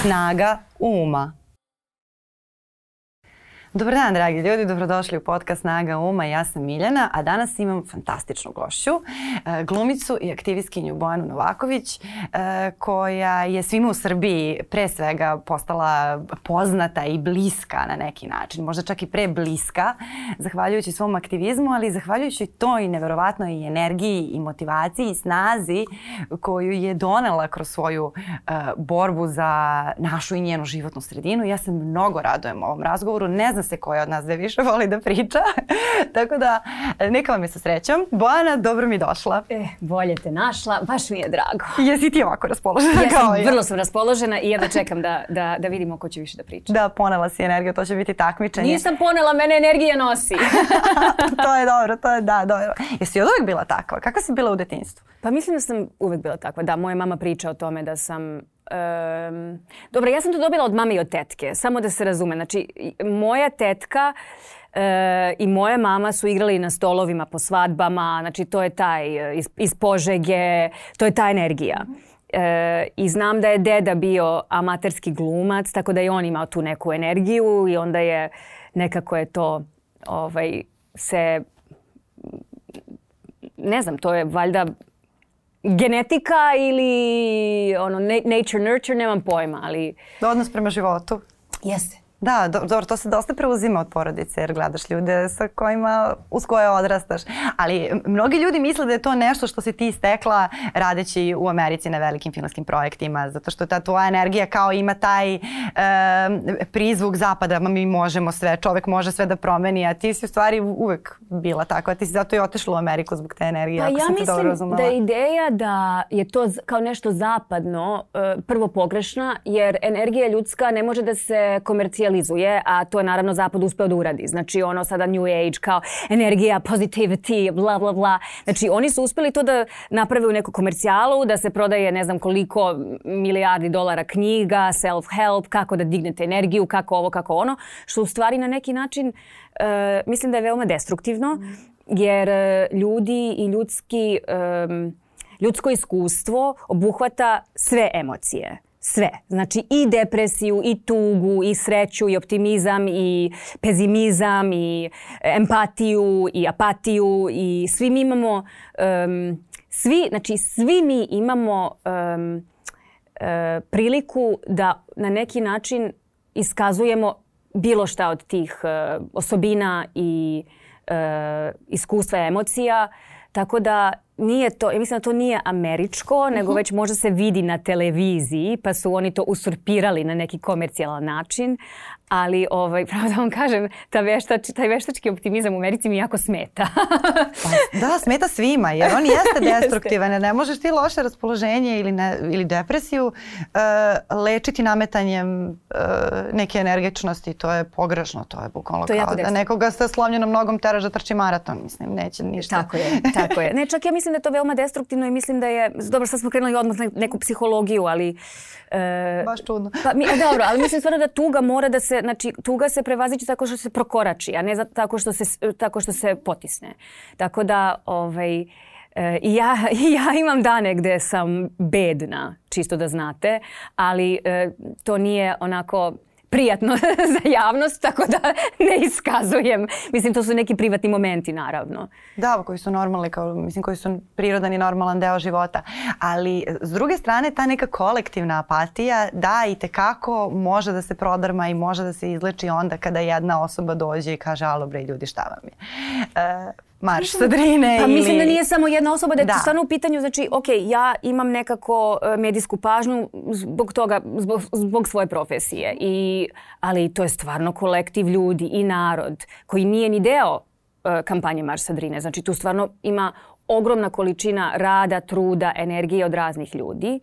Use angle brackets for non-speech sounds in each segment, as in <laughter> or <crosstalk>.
Snaga uma Dobar dan, dragi ljudi, dobrodošli u podcast Snaga Uma. Ja sam Miljana, a danas imam fantastičnu gošću, e, glumicu i aktivistkinju Bojanu Novaković, e, koja je svima u Srbiji pre svega postala poznata i bliska na neki način, možda čak i prebliska, zahvaljujući svom aktivizmu, ali zahvaljujući toj neverovatnoj energiji i motivaciji i snazi koju je donela kroz svoju e, borbu za našu i njenu životnu sredinu. Ja se mnogo radujem ovom razgovoru, ne znam se koja od nas dve više voli da priča. <laughs> Tako da neka vam je sa srećom. Bojana, dobro mi došla. E, eh, bolje te našla, baš mi je drago. <laughs> Jesi ti ovako raspoložena Jesam, kao ja? Vrlo sam raspoložena i jedva čekam da, da, da vidimo ko će više da priča. Da, ponela si energiju, to će biti takmičenje. Nisam ponela, mene energija nosi. <laughs> to je dobro, to je da, dobro. Jesi od uvek bila takva? Kako si bila u detinjstvu? Pa mislim da sam uvek bila takva. Da, moja mama priča o tome da sam Um, dobro, ja sam to dobila od mame i od tetke, samo da se razume. Znači, moja tetka uh, i moja mama su igrali na stolovima po svadbama, znači to je taj eh, iz, iz Požege, to je ta energija. E, I znam da je deda bio amaterski glumac, tako da je on imao tu neku energiju i onda je nekako je to ovaj, se ne znam, to je valjda genetika ili ono, nature nurture, nemam pojma, ali... Odnos prema životu. Jeste. Da, do, dobro, to se dosta preuzima od porodice jer gledaš ljude sa kojima, uz koje odrastaš. Ali mnogi ljudi misle da je to nešto što si ti stekla radeći u Americi na velikim filmskim projektima, zato što ta tvoja energija kao ima taj e, prizvuk zapada, ma mi možemo sve, čovek može sve da promeni, a ti si u stvari uvek bila tako, a ti si zato i otešla u Ameriku zbog te energije, pa ako ja sam mislim dobro razumela. da je ideja da je to kao nešto zapadno e, prvo pogrešna, jer energija ljudska ne može da se komercijalizuje komercijalizuje, a to je naravno zapad uspeo da uradi. Znači ono sada New Age kao energija, positivity, bla bla bla. Znači oni su uspeli to da naprave u neku komercijalu, da se prodaje ne znam koliko milijardi dolara knjiga, self-help, kako da dignete energiju, kako ovo, kako ono, što u stvari na neki način e, mislim da je veoma destruktivno, jer eh, ljudi i ljudski... E, ljudsko iskustvo obuhvata sve emocije sve. Znači i depresiju, i tugu, i sreću, i optimizam, i pezimizam, i e, empatiju, i apatiju, i svi mi imamo, um, svi, znači svi mi imamo um, uh, priliku da na neki način iskazujemo bilo šta od tih uh, osobina i uh, iskustva emocija, tako da nije to, ja mislim da to nije američko, nego mhm. već možda se vidi na televiziji, pa su oni to usurpirali na neki komercijalan način, ali ovaj, <laughs> pravo da vam kažem, ta veštač, taj veštački optimizam u Americi mi jako smeta. <laughs> pa, da, smeta svima, jer on <laughs> jeste destruktivan, ne možeš ti loše raspoloženje ili, ne, ili depresiju uh, lečiti nametanjem uh, neke energičnosti, to je pogrešno, to je bukvalno kao da nekoga sa slomljenom nogom teraš da trči maraton, mislim, neće ništa. Tako je, tako je. Ne, čak ja mislim mislim da je to veoma destruktivno i mislim da je, dobro sad smo krenuli odmah na neku psihologiju, ali... E, Baš čudno. Pa, mi, dobro, ali mislim stvarno da tuga mora da se, znači tuga se prevazići tako što se prokorači, a ne za, tako, što se, tako što se potisne. Tako da, ovaj, e, i ja, <laughs> ja imam dane gde sam bedna, čisto da znate, ali e, to nije onako prijatno <laughs> za javnost, tako da <laughs> ne iskazujem. Mislim, to su neki privatni momenti, naravno. Da, pa koji su normalni, kao, mislim, koji su prirodan i normalan deo života. Ali, s druge strane, ta neka kolektivna apatija, da, i tekako može da se prodrma i može da se izleči onda kada jedna osoba dođe i kaže, alo bre, ljudi, šta vam je? E, marš mislim, sa Drine. Pa ili... mislim da nije samo jedna osoba, da je da. to stvarno u pitanju, znači, ok, ja imam nekako e, medijsku pažnju zbog toga, zbog, zbog svoje profesije, I, ali to je stvarno kolektiv ljudi i narod koji nije ni deo e, kampanje Marš sa Drine. Znači tu stvarno ima ogromna količina rada, truda, energije od raznih ljudi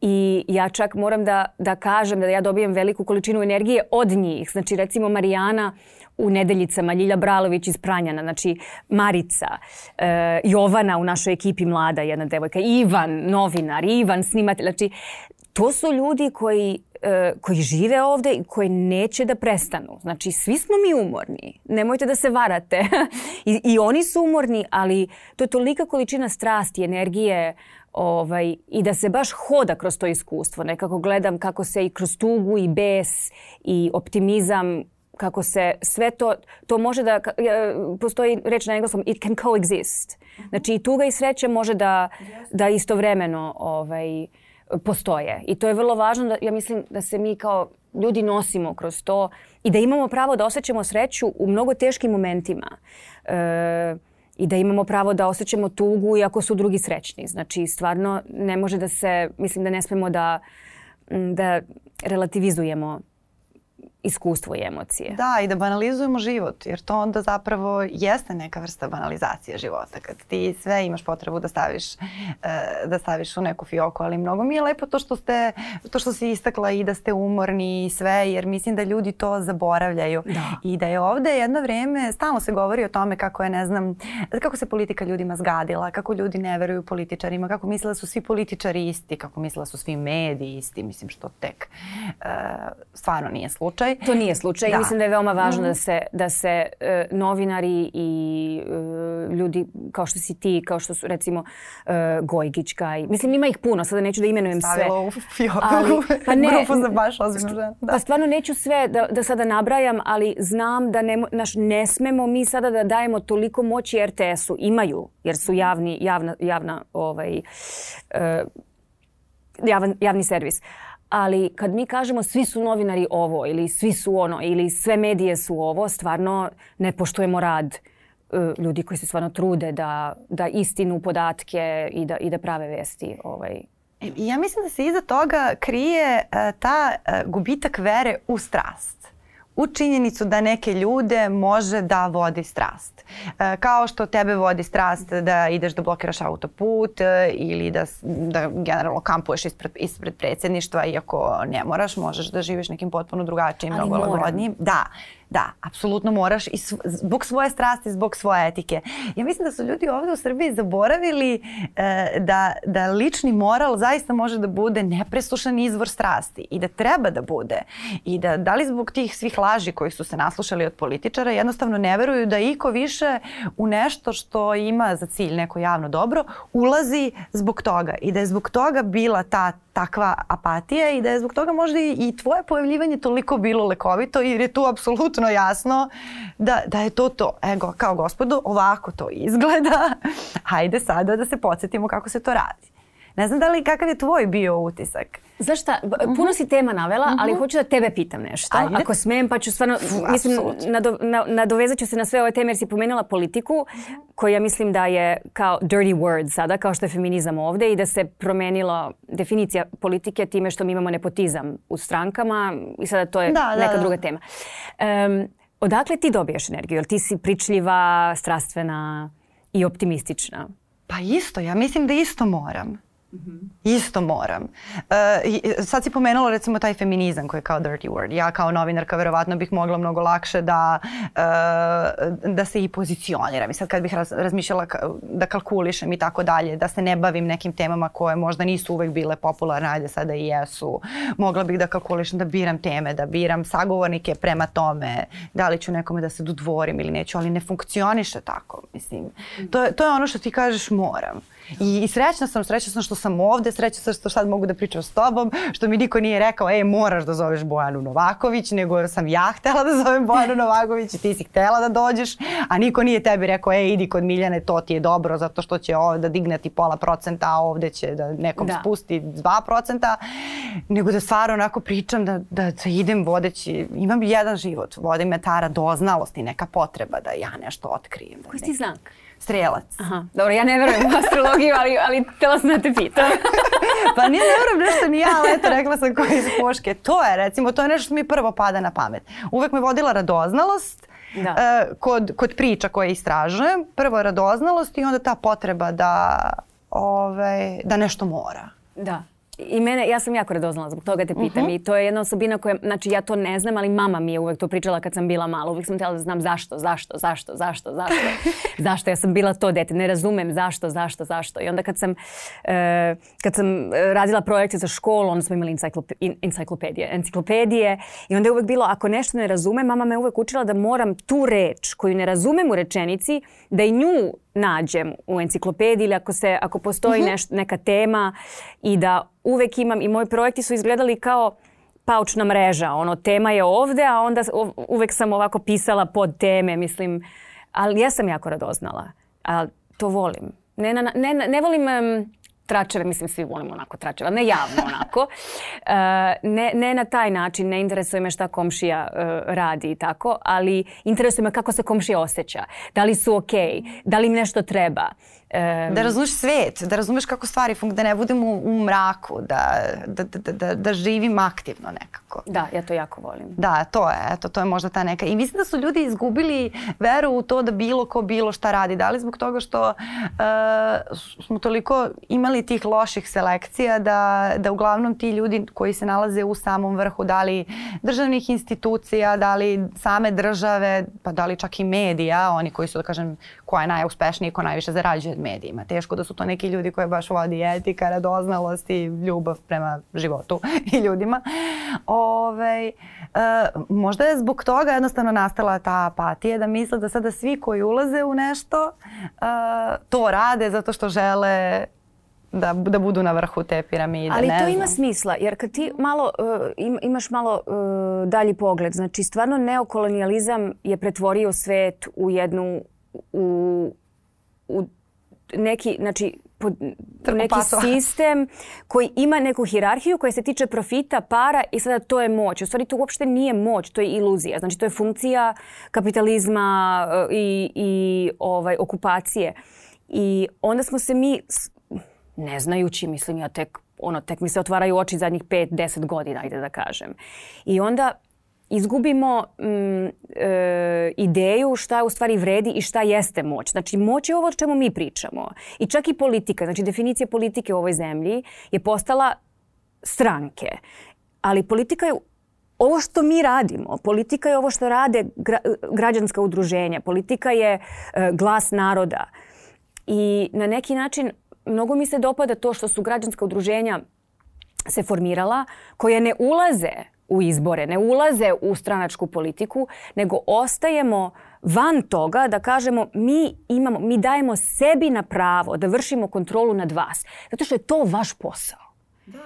i ja čak moram da, da kažem da ja dobijem veliku količinu energije od njih. Znači recimo Marijana uh, u Nedeljicama, Ljilja Bralović iz Pranjana, znači Marica, e, Jovana u našoj ekipi mlada jedna devojka, Ivan novinar, Ivan snimatelj, znači to su ljudi koji e, koji žive ovde i koji neće da prestanu. Znači, svi smo mi umorni. Nemojte da se varate. <laughs> I, I oni su umorni, ali to je tolika količina strasti, energije ovaj, i da se baš hoda kroz to iskustvo. Nekako gledam kako se i kroz tugu i bes i optimizam kako se sve to, to može da, postoji reč na engleskom, it can coexist. Mhm. Znači i tuga i sreće može da, da istovremeno ovaj, postoje. I to je vrlo važno, da, ja mislim da se mi kao ljudi nosimo kroz to i da imamo pravo da osjećamo sreću u mnogo teškim momentima. E, i da imamo pravo da osjećamo tugu iako su drugi srećni. Znači, stvarno ne može da se, mislim da ne smemo da, da relativizujemo iskustvo i emocije. Da, i da banalizujemo život, jer to onda zapravo jeste neka vrsta banalizacije života, kad ti sve imaš potrebu da staviš, eh, da staviš u neku fioku, ali mnogo mi je lepo to što, ste, to što si istakla i da ste umorni i sve, jer mislim da ljudi to zaboravljaju. Da. I da je ovde jedno vreme, stalno se govori o tome kako je, ne znam, kako se politika ljudima zgadila, kako ljudi ne veruju političarima, kako mislila da su svi političari isti, kako mislila da su svi mediji isti, mislim što tek uh, stvarno nije slučaj slučaj. To nije slučaj da. mislim da je veoma važno mm. da mhm. se, da se e, novinari i e, ljudi kao što si ti, kao što su recimo e, Gojgićka i mislim ima ih puno, sada neću da imenujem Stavilo sve. ali, <laughs> pa ne, grupu za baš ozbiljno Da. Pa stvarno neću sve da, da sada nabrajam, ali znam da ne, naš, ne smemo mi sada da dajemo toliko moći RTS-u. Imaju, jer su mhm. javni, javna, javna ovaj, e, javan, javni servis ali kad mi kažemo svi su novinari ovo ili svi su ono ili sve medije su ovo, stvarno ne poštujemo rad e, ljudi koji se stvarno trude da, da istinu podatke i da, i da prave vesti ovaj, e, Ja mislim da se iza toga krije e, ta gubitak vere u strast u činjenicu da neke ljude može da vodi strast. E, kao što tebe vodi strast da ideš da blokiraš autoput e, ili da, da generalno kampuješ ispred, ispred predsedništva, iako ne moraš, možeš da živiš nekim potpuno drugačijim, mnogo lagodnijim. Da, Da, apsolutno moraš i zbog svoje strasti, zbog svoje etike. Ja mislim da su ljudi ovde u Srbiji zaboravili e, da, da lični moral zaista može da bude nepreslušan izvor strasti i da treba da bude. I da, da li zbog tih svih laži kojih su se naslušali od političara jednostavno ne veruju da iko više u nešto što ima za cilj neko javno dobro ulazi zbog toga i da je zbog toga bila ta takva apatija i da je zbog toga možda i tvoje pojavljivanje toliko bilo lekovito jer je tu apsolutno jasno da, da je to to. Ego, kao gospodu, ovako to izgleda. <laughs> Hajde sada da se podsjetimo kako se to radi. Ne znam da li kakav je tvoj bio utisak? Znaš šta, mhm. puno si tema navela, mm-hmm. ali mhm. hoću da tebe pitam nešto. Ajde. Ako smem, pa ću stvarno, Fuh, mislim, nado, na, nadovezat ću se na sve ove teme jer si pomenula politiku, mhm. koja mislim da je kao dirty word sada, kao što je feminizam ovde i da se promenila definicija politike time što mi imamo nepotizam u strankama i sada to je da, da neka da, druga da. tema. Um, odakle ti dobiješ energiju? Jel ti si pričljiva, strastvena i optimistična? Pa isto, ja mislim da isto moram mm Isto moram. Uh, sad si pomenula recimo taj feminizam koji je kao dirty word. Ja kao novinarka verovatno bih mogla mnogo lakše da, uh, da se i pozicioniram. I sad kad bih razmišljala da kalkulišem i tako dalje, da se ne bavim nekim temama koje možda nisu uvek bile popularne, ajde sada i jesu. Mogla bih da kalkulišem da biram teme, da biram sagovornike prema tome, da li ću nekome da se dodvorim ili neću, ali ne funkcioniše tako. Mislim. To, je, to je ono što ti kažeš moram. I, I srećna sam, srećna sam što sam ovde, srećna sam što sad mogu da pričam s tobom, što mi niko nije rekao, e, moraš da zoveš Bojanu Novaković, nego sam ja htela da zovem Bojanu Novaković i ti si htela da dođeš, a niko nije tebi rekao, e, idi kod Miljane, to ti je dobro, zato što će ovde da digne ti pola procenta, a ovde će da nekom da. spusti dva procenta, nego da stvarno onako pričam, da, da, da idem vodeći, imam jedan život, vodim me tara doznalost neka potreba da ja nešto otkrijem. Da Koji si znak? strelac. Aha. Dobro, ja ne verujem u astrologiju, ali, ali da te vas na te pa nije, ne verujem nešto ni ja, ali eto rekla sam koji iz poške. To je recimo, to je nešto što mi prvo pada na pamet. Uvek me vodila radoznalost, da. Uh, kod, kod priča koje istražujem. Prvo radoznalost i onda ta potreba da, ovaj, da nešto mora. Da. I mene, ja sam jako radoznala zbog toga da te pitam uh mhm. -huh. i to je jedna osobina koja, znači ja to ne znam, ali mama mi je uvek to pričala kad sam bila mala. Uvek sam htjela da znam zašto, zašto, zašto, zašto, zašto, <laughs> zašto ja sam bila to dete. Ne razumem zašto, zašto, zašto. I onda kad sam, e, kad sam e, radila projekte za školu, onda smo imali enciklopedije, enciklopedije i onda je uvek bilo ako nešto ne razumem, mama me uvek učila da moram tu reč koju ne razumem u rečenici, da i nju nađem u enciklopediji ili ako, se, ako postoji mhm. neš, neka tema i da uvek imam i moji projekti su izgledali kao paučna mreža. Ono, tema je ovde, a onda uvek sam ovako pisala pod teme, mislim. Ali ja sam jako radoznala. A to volim. Ne, na, ne, ne volim... Um, tračeve, mislim svi volimo onako tračeva, ne javno onako. <laughs> Eh, ne, ne na taj način, ne interesuje me šta komšija eh, radi i tako, ali interesuje me kako se komšija osjeća. Da li su okej, okay, da li im nešto treba. Um, da razumeš svet, da razumeš kako stvari funkcioniraju, da ne budemo u, u mraku, da, da, da, da, da živim aktivno nekako. Da, ja to jako volim. Da, to je, eto, to je možda ta neka. I mislim da su ljudi izgubili veru u to da bilo ko bilo šta radi. Da li zbog toga što uh, smo toliko imali tih loših selekcija da, da uglavnom ti ljudi koji se nalaze u samom vrhu, da li državnih institucija, da li same države, pa da li čak i medija, oni koji su, da kažem, koja je najuspešnija ko najviše zarađuje medijima. Teško da su to neki ljudi koje baš vodi etika, radoznalost i ljubav prema životu i ljudima. Ove, e, eh, možda je zbog toga jednostavno nastala ta apatija da misle da sada svi koji ulaze u nešto e, to rade zato što žele da, da budu na vrhu te piramide. Ali ne to znam. ima smisla, jer kad ti malo, uh, imaš malo uh, dalji pogled, znači stvarno neokolonijalizam je pretvorio svet u jednu, u, u neki, znači, pod, neki <laughs> sistem koji ima neku hirarhiju koja se tiče profita, para i sada to je moć. U stvari to uopšte nije moć, to je iluzija. Znači to je funkcija kapitalizma e, i, i ovaj, okupacije. I onda smo se mi, ne znajući, mislim ja tek ono, tek mi se otvaraju oči zadnjih 5-10 godina, ajde da kažem. I onda izgubimo mm, e, ideju šta u stvari vredi i šta jeste moć. Znači, moć je ovo o čemu mi pričamo. I čak i politika, znači definicija politike u ovoj zemlji je postala stranke. Ali politika je ovo što mi radimo, politika je ovo što rade gra, građanska udruženja, politika je e, glas naroda. I na neki način mnogo mi se dopada to što su građanska udruženja se formirala, koje ne ulaze u izbore, ne ulaze u stranačku politiku, nego ostajemo van toga da kažemo mi imamo, mi dajemo sebi na pravo da vršimo kontrolu nad vas. Zato što je to vaš posao. Da.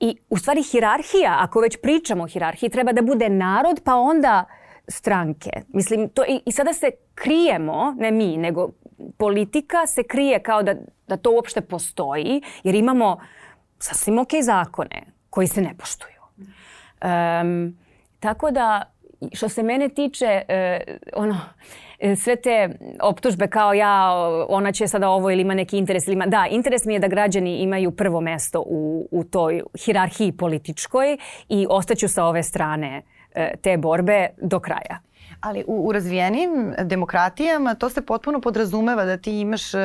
I u stvari hirarhija, ako već pričamo o hirarhiji, treba da bude narod pa onda stranke. Mislim, to i, i sada se krijemo, ne mi, nego politika se krije kao da, da to uopšte postoji, jer imamo sasvim ok zakone koji se ne poštuju. Um, tako da, što se mene tiče, e, ono, e, sve te optužbe kao ja, ona će sada ovo ili ima neki interes. Ili ima... Da, interes mi je da građani imaju prvo mesto u, u toj hirarhiji političkoj i ostaću sa ove strane e, te borbe do kraja. Ali u, u razvijenim demokratijama to se potpuno podrazumeva da ti imaš uh,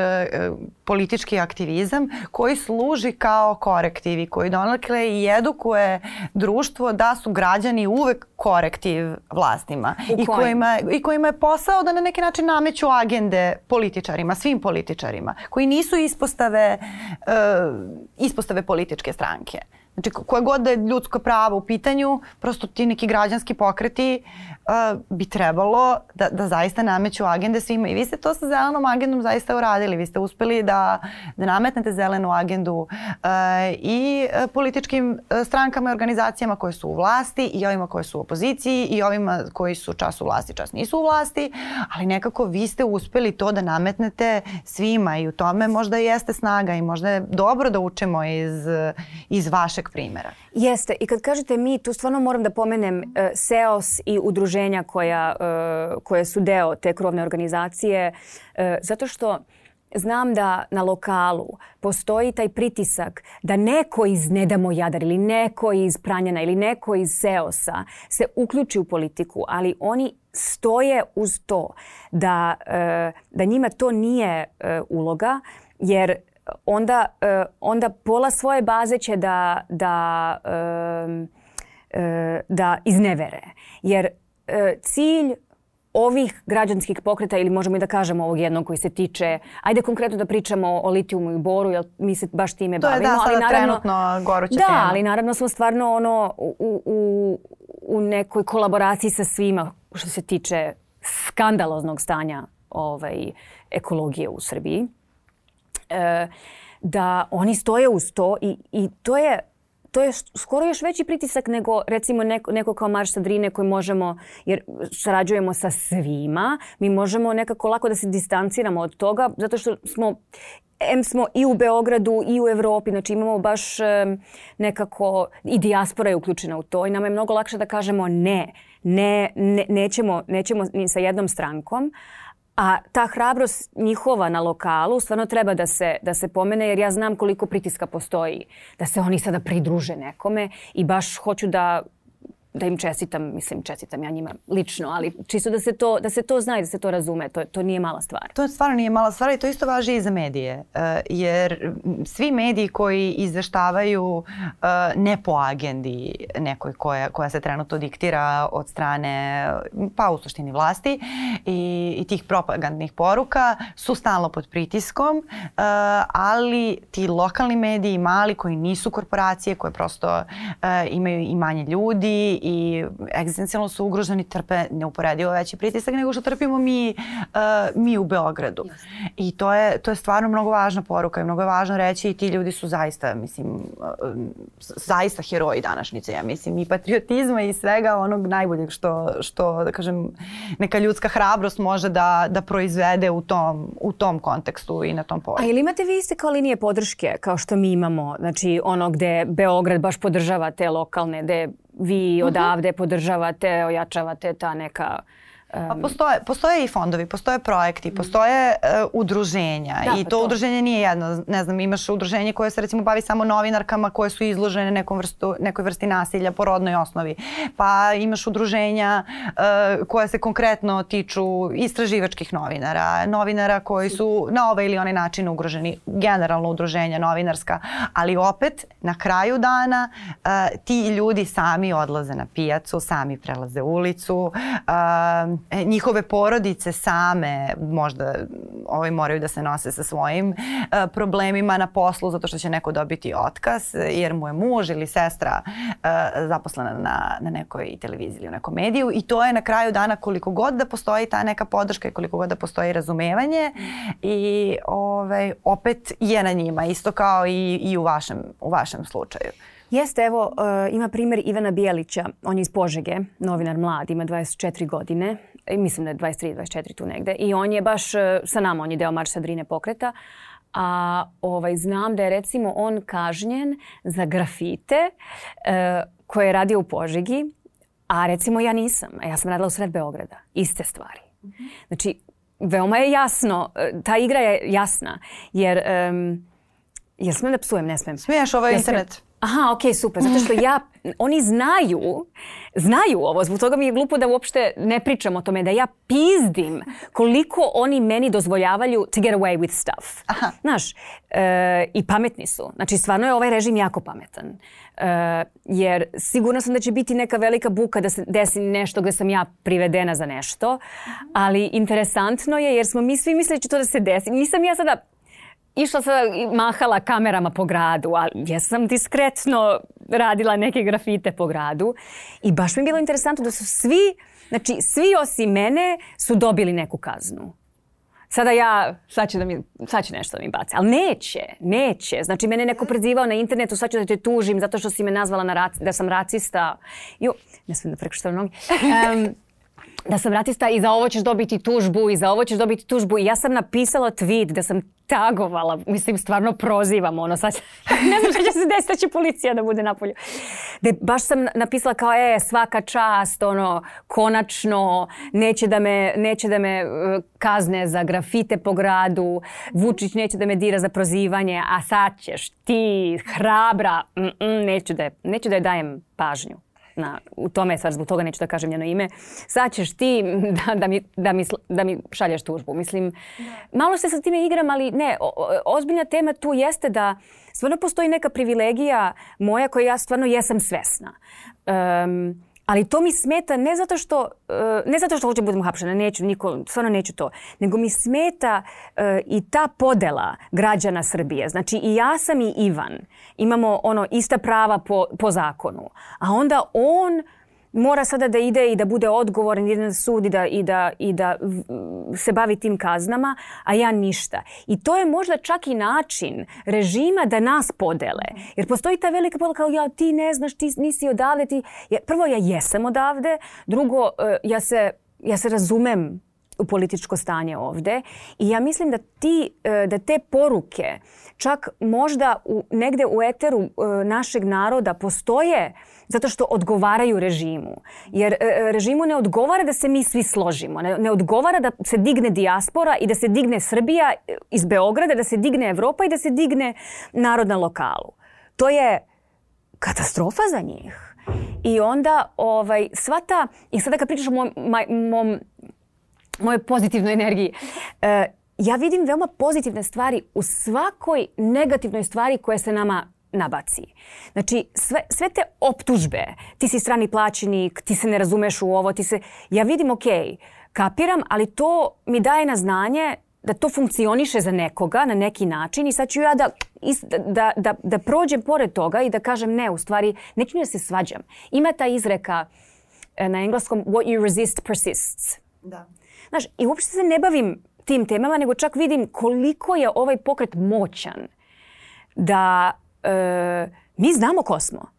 politički aktivizam koji služi kao korektivi, koji donakle i edukuje društvo da su građani uvek korektiv vlastima. I, kojima, I kojima je posao da na neki način nameću agende političarima, svim političarima, koji nisu ispostave, uh, ispostave političke stranke. Znači, koje god da je ljudsko pravo u pitanju, prosto ti neki građanski pokreti uh, bi trebalo da, da zaista nameću agende svima. I vi ste to sa zelenom agendom zaista uradili. Vi ste uspeli da, da nametnete zelenu agendu uh, i uh, političkim uh, strankama i organizacijama koje su u vlasti i ovima koje su u opoziciji i ovima koji su čas u vlasti, čas nisu u vlasti, ali nekako vi ste uspeli to da nametnete svima i u tome možda jeste snaga i možda je dobro da učimo iz, iz vaše početak primera. Jeste. I kad kažete mi, tu stvarno moram da pomenem e, SEOS i udruženja koja, e, koje su deo te krovne organizacije, e, zato što znam da na lokalu postoji taj pritisak da neko iz Nedamo Jadar ili neko iz Pranjana ili neko iz Seosa se uključi u politiku, ali oni stoje uz to da, e, da njima to nije e, uloga, jer onda, e, onda pola svoje baze će da, da, e, e, da iznevere. Jer cilj ovih građanskih pokreta ili možemo i da kažemo ovog jednog koji se tiče, ajde konkretno da pričamo o litijumu i boru, jer mi se baš time bavimo. To je da, sada ali naravno, trenutno goruća da, tema. Da, ali naravno smo stvarno ono u, u, u nekoj kolaboraciji sa svima što se tiče skandaloznog stanja ovaj, ekologije u Srbiji. E, da oni stoje uz to i, i to je to je skoro još veći pritisak nego recimo neko, neko kao Marš Sadrine koji možemo, jer sarađujemo sa svima, mi možemo nekako lako da se distanciramo od toga zato što smo em smo i u Beogradu i u Evropi, znači imamo baš e, nekako i dijaspora je uključena u to i nama je mnogo lakše da kažemo ne, ne, ne nećemo, nećemo ni sa jednom strankom. Uh, A ta hrabrost njihova na lokalu stvarno treba da se, da se pomene jer ja znam koliko pritiska postoji. Da se oni sada pridruže nekome i baš hoću da da im čestitam, mislim čestitam ja njima lično, ali čisto da se to, da se to zna i da se to razume, to, to nije mala stvar. To stvarno nije mala stvar i to isto važi i za medije, e, jer svi mediji koji izveštavaju e, ne po agendi nekoj koja, koja se trenutno diktira od strane, pa u suštini vlasti i, i tih propagandnih poruka su stalno pod pritiskom, e, ali ti lokalni mediji, mali koji nisu korporacije, koje prosto imaju i manje ljudi i egzistencijalno su ugroženi, trpe neuporedivo veći pritisak nego što trpimo mi, uh, mi u Beogradu. I to je, to je stvarno mnogo važna poruka i mnogo je važno reći i ti ljudi su zaista, mislim, uh, zaista heroji današnjice, ja mislim, i patriotizma i svega onog najboljeg što, što da kažem, neka ljudska hrabrost može da, da proizvede u tom, u tom kontekstu i na tom polju. A ili imate vi iste kao linije podrške kao što mi imamo, znači ono gde Beograd baš podržava te lokalne, gde vi mhm. odavde podržavate, ojačavate ta neka Pa postoje, postoje i fondovi, postoje projekti, mhm. postoje uh, udruženja da, i pa to, to udruženje nije jedno. Ne znam, imaš udruženje koje se recimo bavi samo novinarkama koje su izložene nekom vrstu, nekoj vrsti nasilja po rodnoj osnovi. Pa imaš udruženja uh, koja se konkretno tiču istraživačkih novinara, novinara koji su na ovaj ili onaj način ugroženi, generalno udruženja novinarska, ali opet na kraju dana uh, ti ljudi sami odlaze na pijacu, sami prelaze ulicu, uh, e, njihove porodice same možda ovaj, moraju da se nose sa svojim e, problemima na poslu zato što će neko dobiti otkaz jer mu je muž ili sestra e, zaposlena na, na nekoj televiziji ili u nekom mediju i to je na kraju dana koliko god da postoji ta neka podrška i koliko god da postoji razumevanje i ovaj, opet je na njima isto kao i, i u, vašem, u vašem slučaju. Jeste, evo, e, ima primer Ivana Bijelića. On je iz Požege, novinar mlad, ima 24 godine. E, mislim da je 23, 24 tu negde. I on je baš e, sa nama, on je deo Marša Drine pokreta. A ovaj, znam da je recimo on kažnjen za grafite e, koje je radio u Požegi, a recimo ja nisam. E, ja sam radila u sred Beograda. Iste stvari. Mhm. Znači, veoma je jasno, ta igra je jasna, jer... Um, Jel smem da psujem? Ne smem. Smijaš ovo je internet. Smem aha, ok, super, zato što ja, oni znaju, znaju ovo, zbog toga mi je glupo da uopšte ne pričam o tome, da ja pizdim koliko oni meni dozvoljavaju to get away with stuff. Aha. Znaš, e, i pametni su. Znači, stvarno je ovaj režim jako pametan. E, jer sigurno sam da će biti neka velika buka da se desi nešto gde sam ja privedena za nešto, ali interesantno je jer smo mi svi mislili da će to da se desi. Nisam ja sada išla sam mahala kamerama po gradu, a ja sam diskretno radila neke grafite po gradu i baš mi je bilo interesantno da su svi, znači svi osim mene su dobili neku kaznu. Sada ja, sad će, da mi, sad će nešto da mi bace, ali neće, neće. Znači, mene neko prezivao na internetu, sad ću da te tužim zato što si me nazvala na rac, da sam racista. Jo, ne smijem da prekuštam nogi. Um, da sam ratista i za ovo ćeš dobiti tužbu i za ovo ćeš dobiti tužbu i ja sam napisala tweet da sam tagovala, mislim stvarno prozivam ono sad, <laughs> ne znam šta će se desiti, da će policija da bude napolju. De, da baš sam napisala kao e svaka čast, ono konačno neće da me, neće da me e, kazne za grafite po gradu, Vučić neće da me dira za prozivanje, a sad ćeš ti hrabra, mm, mm, neću, da je, neću da je dajem pažnju na, U tome je stvar, zbog toga neću da kažem njeno ime. Sad ćeš ti <laughs> da, da, mi, da, mi, da mi šalješ tužbu. Mislim, da. malo se sa time igram, ali ne, o, o, ozbiljna tema tu jeste da stvarno postoji neka privilegija moja koja ja stvarno jesam svesna. Um, Ali to mi smeta ne zato što, eh, ne zato što hoću da budem hapšena, neću, niko, stvarno neću to, nego mi smeta eh, i ta podela građana Srbije. Znači i ja sam i Ivan, imamo ono ista prava po, po zakonu, a onda on mora sada da ide i da bude odgovoran i sud da sudi da, i, da, i da se bavi tim kaznama, a ja ništa. I to je možda čak i način režima da nas podele. Jer postoji ta velika podela kao ja ti ne znaš, ti nisi odavde. Ti... Prvo, ja jesam odavde. Drugo, e, ja se, ja se razumem političko stanje ovde. I ja mislim da, ti, e, da te poruke čak možda u, negde u eteru e, našeg naroda postoje zato što odgovaraju režimu. Jer e, režimu ne odgovara da se mi svi složimo, ne, ne odgovara da se digne dijaspora i da se digne Srbija iz Beograda, da se digne Evropa i da se digne narod na lokalu. To je katastrofa za njih. I onda ovaj, sva ta, i sada kad pričaš o mom, mom moje pozitivnoj energiji. <laughs> E, ja vidim veoma pozitivne stvari u svakoj negativnoj stvari koja se nama nabaci. Znači, sve, sve te optužbe, ti si strani plaćenik, ti se ne razumeš u ovo, ti se... Ja vidim, ok, kapiram, ali to mi daje na znanje da to funkcioniše za nekoga na neki način i sad ću ja da, da, da, da, da prođem pored toga i da kažem ne, u stvari neću da se svađam. Ima ta izreka e, na engleskom what you resist persists. Da. Znaš, i uopšte se ne bavim tim temama, nego čak vidim koliko je ovaj pokret moćan. Da e, mi znamo ko smo.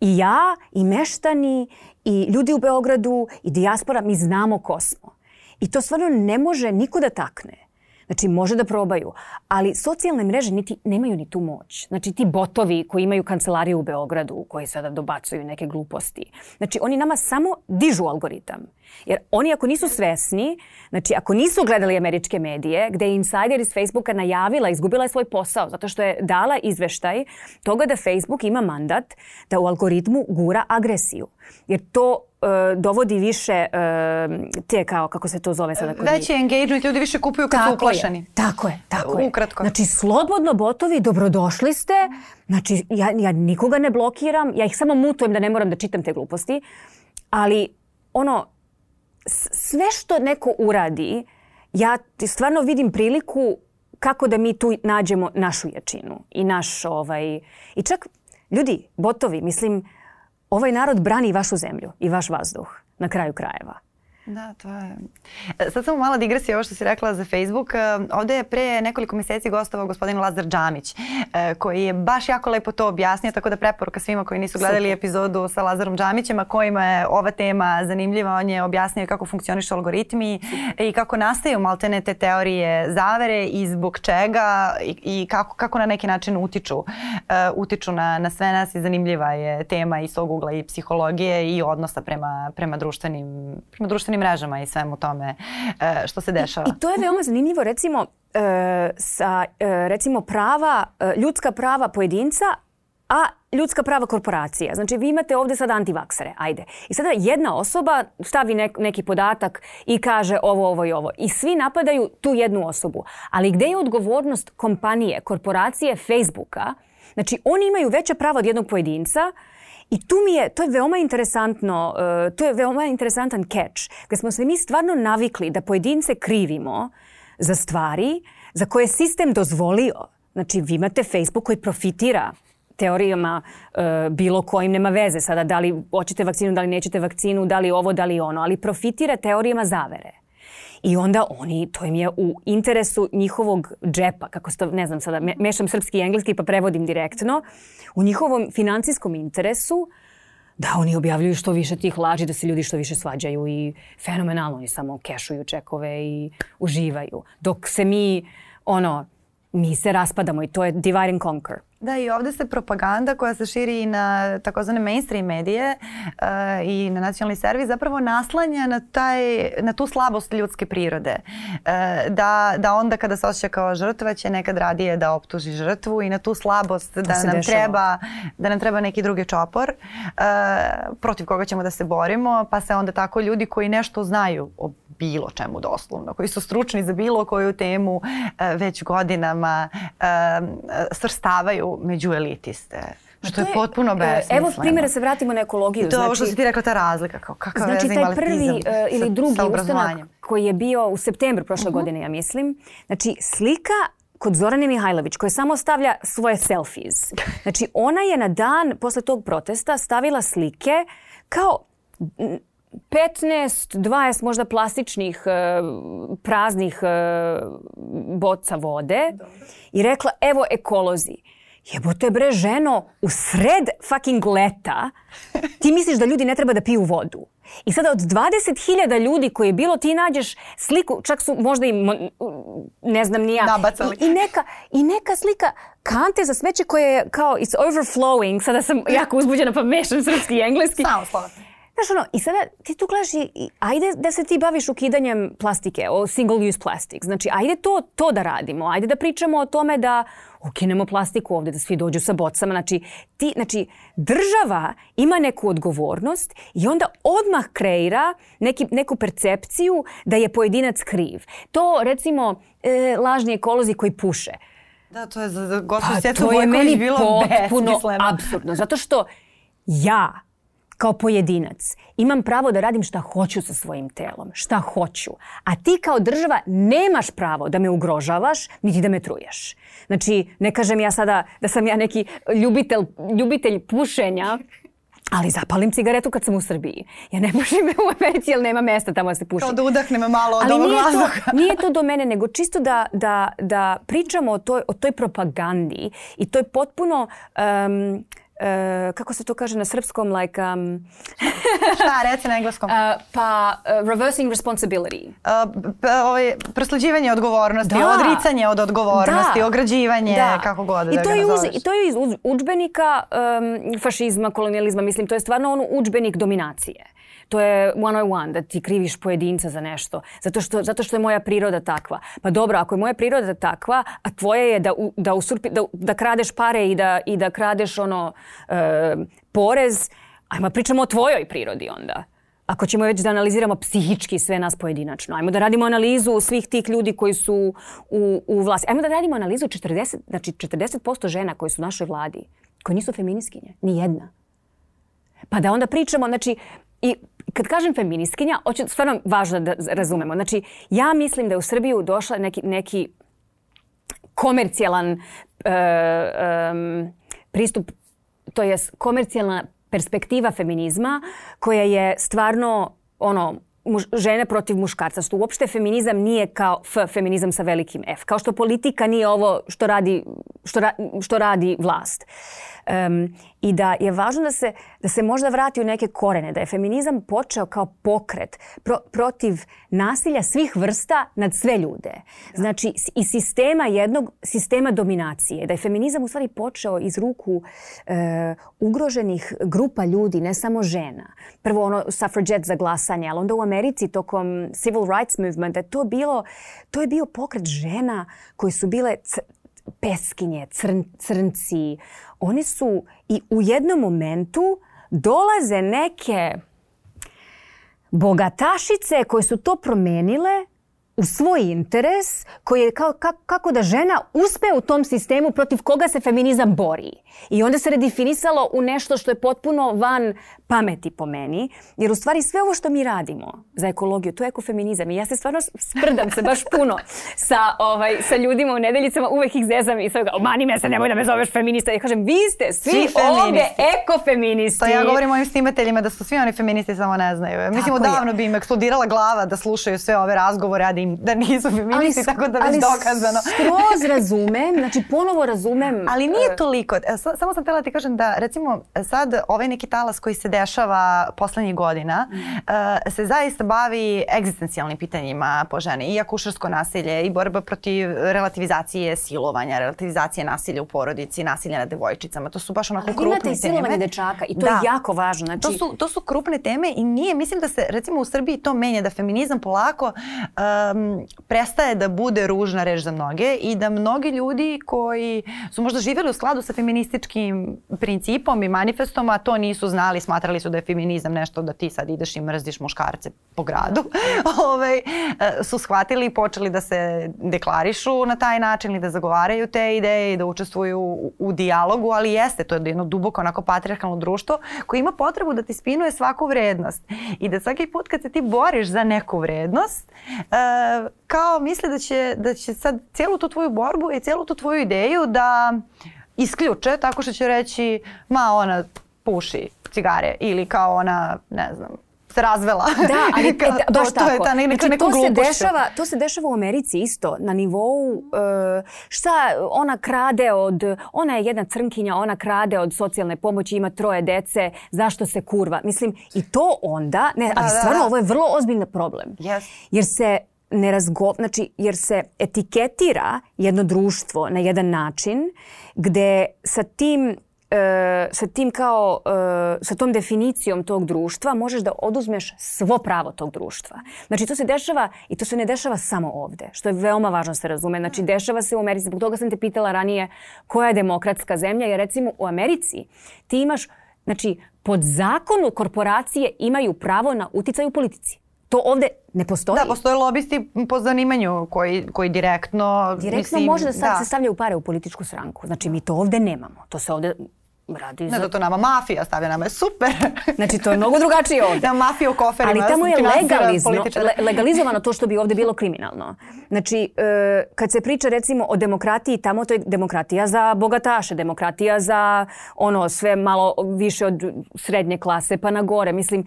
I ja, i meštani, i ljudi u Beogradu, i dijaspora, mi znamo ko smo. I to stvarno ne može niko da takne. Znači, može da probaju, ali socijalne mreže niti, nemaju ni tu moć. Znači, ti botovi koji imaju kancelariju u Beogradu, koji sada dobacuju neke gluposti. Znači, oni nama samo dižu algoritam. Jer oni ako nisu svesni, znači ako nisu gledali američke medije, gde je insider iz Facebooka najavila, izgubila je svoj posao, zato što je dala izveštaj toga da Facebook ima mandat da u algoritmu gura agresiju. Jer to E, dovodi više e, te kao, kako se to zove sada kod Veći njih. engagement, ljudi više kupuju kad su uplašeni. Je, tako je, tako je. Ukratko. Znači, slobodno botovi, dobrodošli ste. Znači, ja, ja nikoga ne blokiram, ja ih samo mutujem da ne moram da čitam te gluposti. Ali, ono, sve što neko uradi, ja stvarno vidim priliku kako da mi tu nađemo našu jačinu i naš ovaj... I čak, ljudi, botovi, mislim, Ovaj narod brani vašu zemlju i vaš vazduh, na kraju krajeva. Da, to je. E, sad samo mala digresija ovo što si rekla za Facebook. E, ovde je pre nekoliko meseci gostovao gospodin Lazar Đamić, e, koji je baš jako lepo to objasnio, tako da preporuka svima koji nisu gledali Super. epizodu sa Lazarom Đamićem, a kojima je ova tema zanimljiva, on je objasnio kako funkcionišu algoritmi i kako nastaju maltene te teorije zavere i zbog čega i, i kako, kako na neki način utiču, utiču na, na sve nas i zanimljiva je tema i s tog ugla i psihologije i odnosa prema, prema društvenim, prema društvenim društvenim mrežama i svemu tome e, što se dešava. I, i to je veoma zanimljivo, recimo, e, sa e, recimo prava, ljudska prava pojedinca, a ljudska prava korporacija. Znači vi imate ovde sad antivaksere, ajde. I sada jedna osoba stavi nek, neki podatak i kaže ovo, ovo i ovo. I svi napadaju tu jednu osobu. Ali gde je odgovornost kompanije, korporacije, Facebooka? Znači oni imaju veća prava od jednog pojedinca I tu mi je, to je veoma interesantno, uh, to je veoma interesantan catch, gde smo se mi stvarno navikli da pojedince krivimo za stvari za koje je sistem dozvolio. Znači, vi imate Facebook koji profitira teorijama e, bilo kojim nema veze sada da li hoćete vakcinu, da li nećete vakcinu, da li ovo, da li ono, ali profitira teorijama zavere. I onda oni, to im je u interesu njihovog džepa, kako sto, ne znam sada, mešam srpski i engleski pa prevodim direktno, u njihovom financijskom interesu da oni objavljuju što više tih laži, da se ljudi što više svađaju i fenomenalno oni samo kešuju čekove i uživaju. Dok se mi, ono, mi se raspadamo i to je divide and conquer. Da i ovde se propaganda koja se širi i na takozvane mainstream medije uh, i na nacionalni servis zapravo naslanja na, taj, na tu slabost ljudske prirode. Uh, da, da onda kada se osjeća kao žrtva će nekad radije da optuži žrtvu i na tu slabost da nam, dešava. treba, da nam treba neki drugi čopor uh, protiv koga ćemo da se borimo pa se onda tako ljudi koji nešto znaju o bilo čemu doslovno, koji su stručni za bilo koju temu e, već godinama e, srstavaju među elitiste. Što je, je potpuno e, besmisleno. Evo primjera se vratimo na ekologiju. I to znači, ovo što znači si ti rekla, ta razlika. Kao, kakav znači taj prvi uh, ili drugi sa, ustanak koji je bio u septembru prošle uh mhm. -huh. godine, ja mislim. Znači slika kod Zorane Mihajlović koja samo stavlja svoje selfies. Znači ona je na dan posle tog protesta stavila slike kao 15, 20 možda plastičnih e, praznih e, boca vode i rekla evo ekolozi. Jebote bre ženo, u sred fucking leta ti misliš da ljudi ne treba da piju vodu. I sada od 20.000 ljudi koji je bilo ti nađeš sliku, čak su možda i ne znam ni ja. Nabacali. I, i, neka, I neka slika kante za smeće koja je kao it's overflowing. Sada sam jako uzbuđena pa mešam srpski i engleski. Samo slovo. Znaš ono, i sada ti tu gledaš i, ajde da se ti baviš ukidanjem plastike, o single use plastik. Znači, ajde to, to da radimo, ajde da pričamo o tome da ukinemo plastiku ovde, da svi dođu sa bocama. Znači, ti, znači, država ima neku odgovornost i onda odmah kreira neki, neku percepciju da je pojedinac kriv. To, recimo, e, lažni ekolozi koji puše. Da, to je za, za gospođu pa, Svjetu Bojković bilo potpuno besmisleno. absurdno, zato što ja kao pojedinac imam pravo da radim šta hoću sa svojim telom, šta hoću. A ti kao država nemaš pravo da me ugrožavaš niti da me truješ. Znači, ne kažem ja sada da sam ja neki ljubitelj, ljubitelj pušenja, ali zapalim cigaretu kad sam u Srbiji. Ja ne pušim u Americi jer nema mesta tamo da se puši. Kao da udahnem malo od ali ovog nije to, <laughs> nije to do mene, nego čisto da, da, da pričamo o toj, o toj propagandi i to je potpuno um, Uh, kako se to kaže na srpskom, like... Um, Šta, reci na engleskom. Uh, <laughs> pa, uh, reversing responsibility. Ovaj, prosleđivanje odgovornosti, da. odricanje od odgovornosti, da. ograđivanje, da. kako god I da to je iz, I to je iz udžbenika um, fašizma, kolonijalizma, mislim, to je stvarno ono udžbenik dominacije. To je one one, da ti kriviš pojedinca za nešto. Zato što, zato što je moja priroda takva. Pa dobro, ako je moja priroda takva, a tvoja je da, da, usurpi, da, da kradeš pare i da, i da kradeš ono e, porez, ajmo da pričamo o tvojoj prirodi onda. Ako ćemo već da analiziramo psihički sve nas pojedinačno, ajmo da radimo analizu svih tih ljudi koji su u, u vlasti. Ajmo da radimo analizu 40, znači 40% žena koji su u našoj vladi, koji nisu feminiskinje, ni jedna. Pa da onda pričamo, znači, i kad kažem feministkinja, hoće stvarno važno da razumemo. Znači, ja mislim da je u Srbiju došla neki, neki komercijalan uh, um, pristup, to je komercijalna perspektiva feminizma koja je stvarno ono muž, žene protiv muškarca. Što uopšte feminizam nije kao f, feminizam sa velikim F. Kao što politika nije ovo što radi, što ra, što radi vlast. Um, i da je važno da se, da se možda vrati u neke korene, da je feminizam počeo kao pokret pro, protiv nasilja svih vrsta nad sve ljude. Da. Znači i sistema jednog, sistema dominacije. Da je feminizam u stvari počeo iz ruku e, ugroženih grupa ljudi, ne samo žena. Prvo ono suffragette za glasanje, ali onda u Americi tokom civil rights movementa to bilo, to je bio pokret žena koje su bile peskinje, crn, crnci, one su i u jednom momentu dolaze neke bogatašice koje su to promenile u svoj interes koji je kao, ka, kako da žena uspe u tom sistemu protiv koga se feminizam bori. I onda se redefinisalo u nešto što je potpuno van pameti po meni, jer u stvari sve ovo što mi radimo za ekologiju, to je ekofeminizam i ja se stvarno sprdam se baš puno sa, ovaj, sa ljudima u nedeljicama, uvek ih zezam i sve ga, omani me se, nemoj da me zoveš feminista. Ja kažem, vi ste svi, svi ovde ekofeministi. To ja govorim mojim snimateljima da su svi oni feministi, samo ne znaju. Tako Mislim, odavno je. bi im eksplodirala glava da slušaju sve ove razgovore, a da, im, da nisu feministi, ali, tako da već dokazano. Ali skroz razumem, znači ponovo razumem. Ali nije e. toliko. E, samo sam tela ti kažem da, recimo, sad ovaj neki talas koji se dešava poslednjih godina, mm. se zaista bavi egzistencijalnim pitanjima po žene. I akušarsko nasilje, i borba protiv relativizacije silovanja, relativizacije nasilja u porodici, nasilja na devojčicama. To su baš onako Ali krupne teme. imate i silovanje teme. dečaka i to da. je jako važno. Znači... To, su, to su krupne teme i nije, mislim da se recimo u Srbiji to menja, da feminizam polako um, prestaje da bude ružna reč za mnoge i da mnogi ljudi koji su možda živjeli u skladu sa feminističkim principom i manifestom, a to nisu znali, smatrali smatrali su da je feminizam nešto da ti sad ideš i mrziš muškarce po gradu, da. <laughs> Ove, ovaj, su shvatili i počeli da se deklarišu na taj način ili da zagovaraju te ideje i da učestvuju u, u dijalogu, ali jeste, to je jedno duboko onako patriarkalno društvo koje ima potrebu da ti spinuje svaku vrednost i da svaki put kad se ti boriš za neku vrednost, uh, kao misle da će, da će sad cijelu tu tvoju borbu i cijelu tu tvoju ideju da isključe tako što će reći ma ona puši cigare ili kao ona, ne znam, se razvela. Da, ali <laughs> e, da, baš to, tako. To je ta neka, znači, neka to se dešava, to se dešava u Americi isto na nivou uh, šta ona krade od ona je jedna crnkinja, ona krade od socijalne pomoći, ima troje dece, zašto se kurva? Mislim i to onda, ne, da, ali da, stvarno da, da. ovo je vrlo ozbiljan problem. Yes. Jer se ne razgo... znači, jer se etiketira jedno društvo na jedan način gde sa tim e, sa tim kao, e, sa tom definicijom tog društva možeš da oduzmeš svo pravo tog društva. Znači to se dešava i to se ne dešava samo ovde, što je veoma važno da se razume. Znači dešava se u Americi, zbog toga sam te pitala ranije koja je demokratska zemlja, jer recimo u Americi ti imaš, znači pod zakonu korporacije imaju pravo na uticaj u politici. To ovde ne postoji. Da, postoje lobisti po zanimanju koji, koji direktno... Direktno mislim, može da, stav, da se stavljaju pare u političku sranku. Znači, mi to ovde nemamo. To se ovde radi da za... Ne, to nama mafija stavlja, nama je super. znači, to je mnogo drugačije ovde. Da, mafija u koferima. Ali tamo je legalizno, le, legalizovano to što bi ovde bilo kriminalno. Znači, e, kad se priča recimo o demokratiji, tamo to je demokratija za bogataše, demokratija za ono sve malo više od srednje klase pa na gore. Mislim,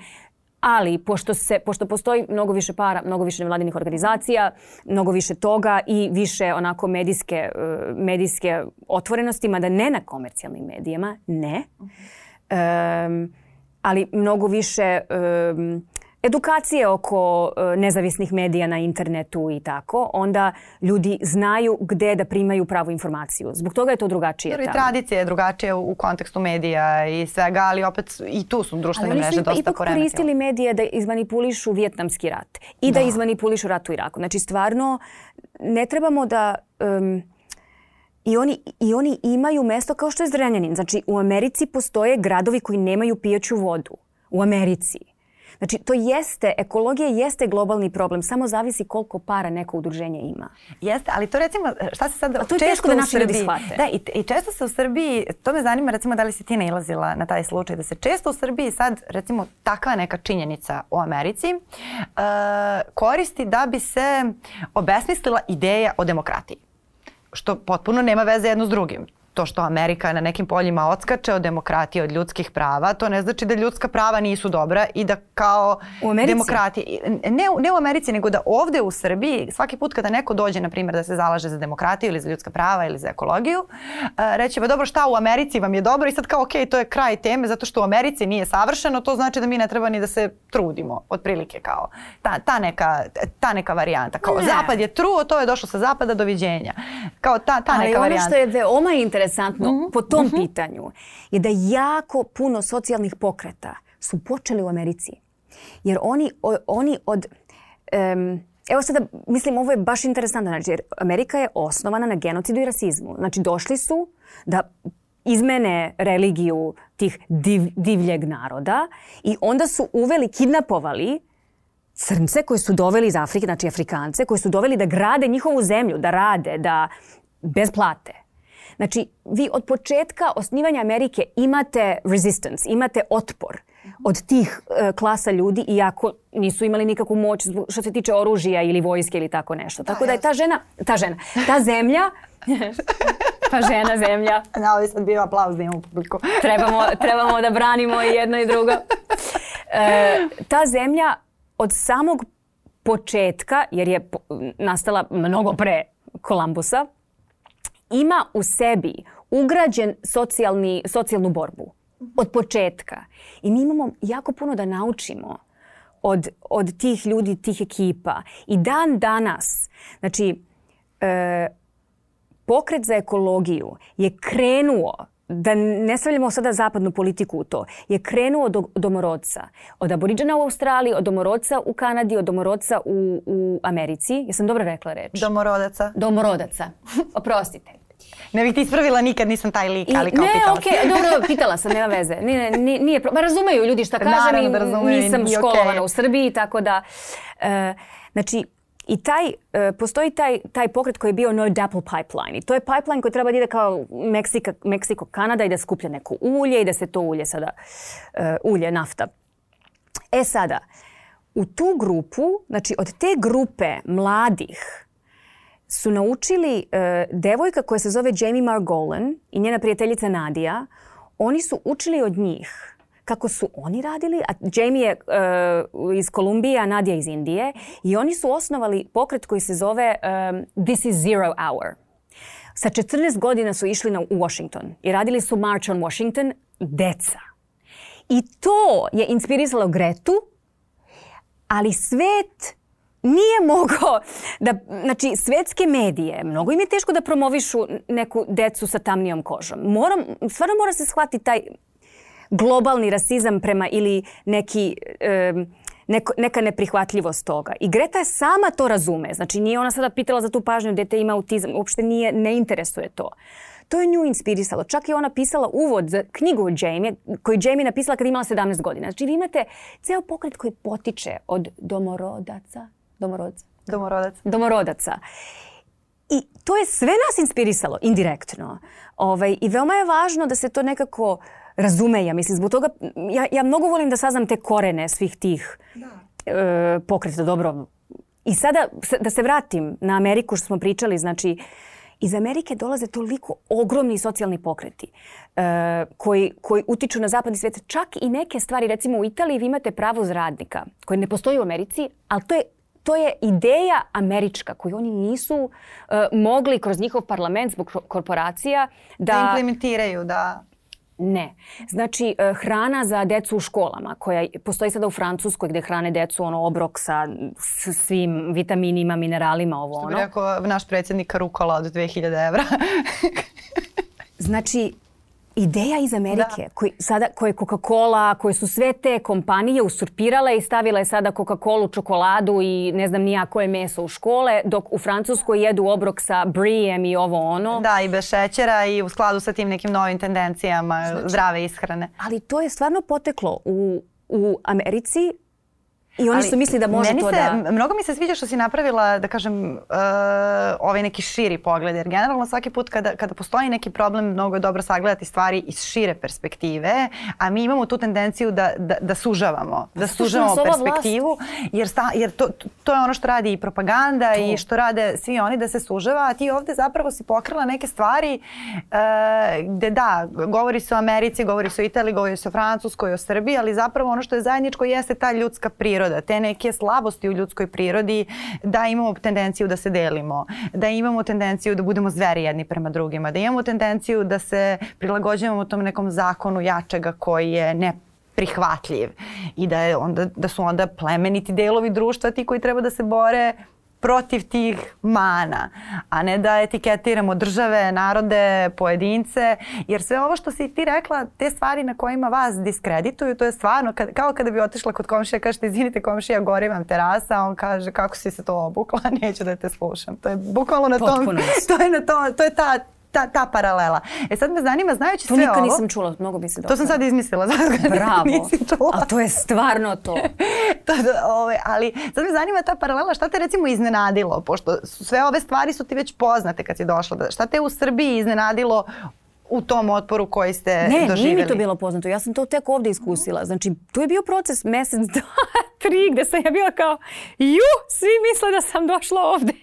ali pošto, se, pošto postoji mnogo više para, mnogo više nevladinih organizacija, mnogo više toga i više onako medijske, eh, medijske otvorenosti, mada ne na komercijalnim medijima, ne. Um, ali mnogo više um, edukacije oko e, nezavisnih medija na internetu i tako, onda ljudi znaju gde da primaju pravu informaciju. Zbog toga je to drugačije. Jer i tradicija je drugačija u kontekstu medija i svega, ali opet i tu su društvene mreže dosta poremetile. Ali su ipak koristili medije da izmanipulišu vjetnamski rat i da, da izmanipulišu rat u Iraku. Znači stvarno ne trebamo da... Um, I oni, I oni imaju mesto kao što je Zrenjanin. Znači, u Americi postoje gradovi koji nemaju pijaću vodu. U Americi. Znači, to jeste, ekologija jeste globalni problem, samo zavisi koliko para neko udruženje ima. Jeste, ali to recimo, šta se sad A to je često da u Srbiji... Da, i, i često se u Srbiji, to me zanima recimo da li si ti nailazila na taj slučaj, da se često u Srbiji sad recimo takva neka činjenica o Americi uh, koristi da bi se obesmislila ideja o demokratiji što potpuno nema veze jedno s drugim to što Amerika na nekim poljima odskače od demokratije, od ljudskih prava, to ne znači da ljudska prava nisu dobra i da kao demokratije... Ne, ne u Americi, nego da ovde u Srbiji, svaki put kada neko dođe, na primjer, da se zalaže za demokratiju ili za ljudska prava ili za ekologiju, e, reći va pa dobro šta u Americi vam je dobro i sad kao ok, to je kraj teme zato što u Americi nije savršeno, to znači da mi ne treba ni da se trudimo, otprilike kao ta, ta, neka, ta neka varijanta. Kao ne. zapad je truo, to je došlo sa zapada, doviđenja. Kao ta, ta Ali neka varijanta. Ali ono što je veoma interesantno interesantno mm -hmm. po tom mm -hmm. pitanju je da jako puno socijalnih pokreta su počeli u Americi. Jer oni, o, oni od... Um, Evo sada, mislim, ovo je baš interesantno. Znači, jer Amerika je osnovana na genocidu i rasizmu. Znači, došli su da izmene religiju tih div, divljeg naroda i onda su uveli, kidnapovali crnce koje su doveli iz Afrike, znači Afrikance, koje su doveli da grade njihovu zemlju, da rade, da bez plate. Znači, vi od početka osnivanja Amerike imate resistance, imate otpor od tih e, klasa ljudi iako nisu imali nikakvu moć što se tiče oružja ili vojske ili tako nešto. Tako pa, da je ta žena, ta žena, ta zemlja pa žena zemlja. Na, ovdje sad bio aplauz da imamo publiku. <laughs> trebamo, trebamo da branimo i jedno i drugo. E, ta zemlja od samog početka, jer je nastala mnogo pre Kolumbusa, ima u sebi ugrađen socijalni, socijalnu borbu od početka. I mi imamo jako puno da naučimo od, od tih ljudi, tih ekipa. I dan danas, znači, e, pokret za ekologiju je krenuo da ne stavljamo sada zapadnu politiku u to, je krenuo od domorodca. Od aboriđana u Australiji, od domorodca u Kanadi, od domorodca u, u Americi. Jesam dobro rekla reč? Domorodaca. Domorodaca. Oprostite. Ne bih ti ispravila nikad, nisam taj lik, ali kao ne, pitala Ne, okej, dobro, <laughs> pitala sam, nema veze. Nije, nije, nije Ma razumeju ljudi šta kažem Naravno, i da razumeju, nisam i, školovana okay. u Srbiji, tako da... Uh, znači, i taj, e, postoji taj, taj pokret koji je bio No Dapple Pipeline. I to je pipeline koji treba da ide kao Meksika, Meksiko, Kanada i da skuplja neko ulje i da se to ulje sada, e, ulje, nafta. E sada, u tu grupu, znači od te grupe mladih su naučili e, devojka koja se zove Jamie Margolan i njena prijateljica Nadija, oni su učili od njih kako su oni radili, a Jamie je uh, iz Kolumbije, a Nadja iz Indije i oni su osnovali pokret koji se zove um, This is Zero Hour. Sa 14 godina su išli na, u Washington i radili su March on Washington deca. I to je inspirisalo Gretu, ali svet nije mogao da, znači svetske medije, mnogo im je teško da promovišu neku decu sa tamnijom kožom. Moram, stvarno mora se shvati taj globalni rasizam prema ili neki... E, neko, neka neprihvatljivost toga. I Greta je sama to razume. Znači nije ona sada pitala za tu pažnju, dete ima autizam, uopšte nije, ne interesuje to. To je nju inspirisalo. Čak je ona pisala uvod za knjigu Jamie, koju Jamie napisala kad imala 17 godina. Znači vi imate ceo pokret koji potiče od domorodaca, Domorodca. Domorodac. Domorodaca. I to je sve nas inspirisalo, indirektno. Ovaj, I veoma je važno da se to nekako razume, ja mislim. Zbog toga, ja, ja mnogo volim da saznam te korene svih tih da. e, pokreta, dobro. I sada da se vratim na Ameriku što smo pričali, znači iz Amerike dolaze toliko ogromni socijalni pokreti e, koji, koji utiču na zapadni svijet. Čak i neke stvari, recimo u Italiji vi imate pravo zradnika koje ne postoji u Americi, ali to je to je ideja američka koju oni nisu uh, mogli kroz njihov parlament zbog korporacija da... Da implementiraju, da... Ne. Znači, e, hrana za decu u školama, koja postoji sada u Francuskoj gde hrane decu ono, obrok sa svim vitaminima, mineralima, ovo ono. Što bi rekao naš predsjednik Rukola od 2000 evra. <laughs> znači, ideja iz Amerike, da. koji, sada, koje Coca-Cola, koje su sve te kompanije usurpirale i stavila je sada Coca-Colu, čokoladu i ne znam nija koje meso u škole, dok u Francuskoj jedu obrok sa brijem i ovo ono. Da, i bez šećera i u skladu sa tim nekim novim tendencijama znači, zdrave ishrane. Ali to je stvarno poteklo u, u Americi I oni su misli da može to se, da... Mnogo mi se sviđa što si napravila, da kažem, uh, ovaj neki širi pogled. Jer generalno svaki put kada, kada postoji neki problem, mnogo je dobro sagledati stvari iz šire perspektive. A mi imamo tu tendenciju da, da, da sužavamo. Da sužavamo perspektivu. Jer, sta, jer to, to je ono što radi i propaganda to. i što rade svi oni da se sužava. A ti ovde zapravo si pokrila neke stvari uh, gde da, govori se o Americi, govori se o Italiji, govori se o Francuskoj, o Srbiji, ali zapravo ono što je zajedničko jeste ta ljudska priroda priroda, te neke slabosti u ljudskoj prirodi, da imamo tendenciju da se delimo, da imamo tendenciju da budemo zveri jedni prema drugima, da imamo tendenciju da se prilagođavamo tom nekom zakonu jačega koji je ne prihvatljiv i da, je onda, da su onda plemeniti delovi društva ti koji treba da se bore protiv tih mana, a ne da etiketiramo države, narode, pojedince, jer sve ovo što si ti rekla, te stvari na kojima vas diskredituju, to je stvarno kad, kao kada bi otišla kod komšija, kažete izvinite komšija, gori vam terasa, on kaže kako si se to obukla, <laughs> neću da te slušam. To je bukvalno na Potpuno tom, <laughs> to je, na tom, to je ta ta, ta paralela. E sad me zanima, znajući to sve ovo... To nikad nisam čula, mnogo bi se dobro. To sam sad izmislila, <laughs> zato Bravo. Nisam čula. A to je stvarno <laughs> to. to ove, ali sad me zanima ta paralela, šta te recimo iznenadilo, pošto sve ove stvari su ti već poznate kad si došla. Da, šta te u Srbiji iznenadilo u tom otporu koji ste ne, doživjeli? Ne, nije mi to bilo poznato. Ja sam to tek ovde iskusila. Znači, to je bio proces mjesec, <laughs> dva, tri, gdje sam ja bila kao, ju, svi misle da sam došla ovde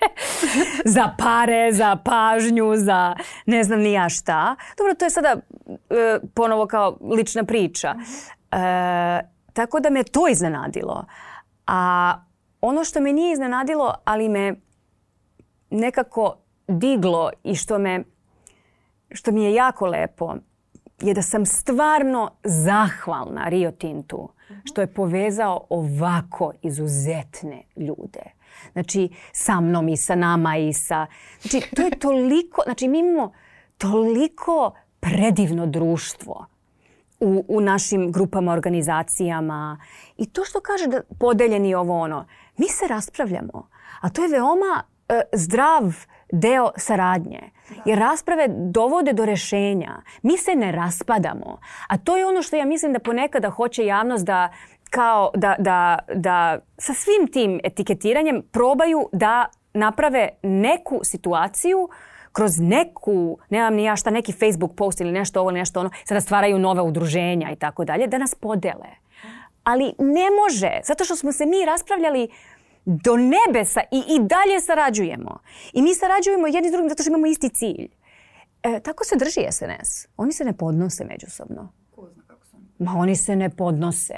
<laughs> za pare, za pažnju, za ne znam ni ja šta. Dobro, to je sada e, ponovo kao lična priča. E, tako da me to iznenadilo. A ono što me nije iznenadilo, ali me nekako diglo i što me što mi je jako lepo, je da sam stvarno zahvalna Rio Tintu što je povezao ovako izuzetne ljude. Znači, sa mnom i sa nama i sa... Znači, to je toliko... Znači, mi imamo toliko predivno društvo u, u našim grupama, organizacijama. I to što kaže da podeljeni ovo ono, mi se raspravljamo. A to je veoma e, zdrav deo saradnje. Da. Jer rasprave dovode do rešenja. Mi se ne raspadamo. A to je ono što ja mislim da ponekada hoće javnost da kao da, da, da sa svim tim etiketiranjem probaju da naprave neku situaciju kroz neku, nemam ni ja šta, neki Facebook post ili nešto ovo, nešto ono, sada stvaraju nove udruženja i tako dalje, da nas podele. Ali ne može, zato što smo se mi raspravljali uh, do nebesa i, i dalje sarađujemo. I mi sarađujemo jedni s drugim zato što imamo isti cilj. E, tako se drži SNS. Oni se ne podnose međusobno. Ko zna kako su oni? Ma oni se ne podnose.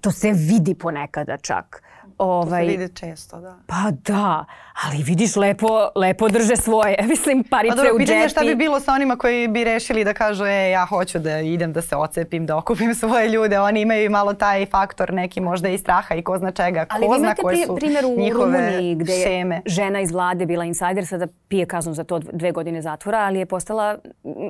To se vidi ponekada čak. Ovaj, to se ovaj, vidi često, da. Pa da, ali vidiš lepo, lepo drže svoje, <laughs> mislim parice pa dobro, u džepi. Pitanje šta bi bilo sa onima koji bi rešili da kažu e, ja hoću da idem da se ocepim, da okupim <laughs> svoje ljude, oni imaju i malo taj faktor neki možda i straha i ko zna čega, ali ko zna koje su primjer u njihove Rumuniji, gde šeme. Je žena iz vlade bila insider, sada pije kaznu za to dve godine zatvora, ali je postala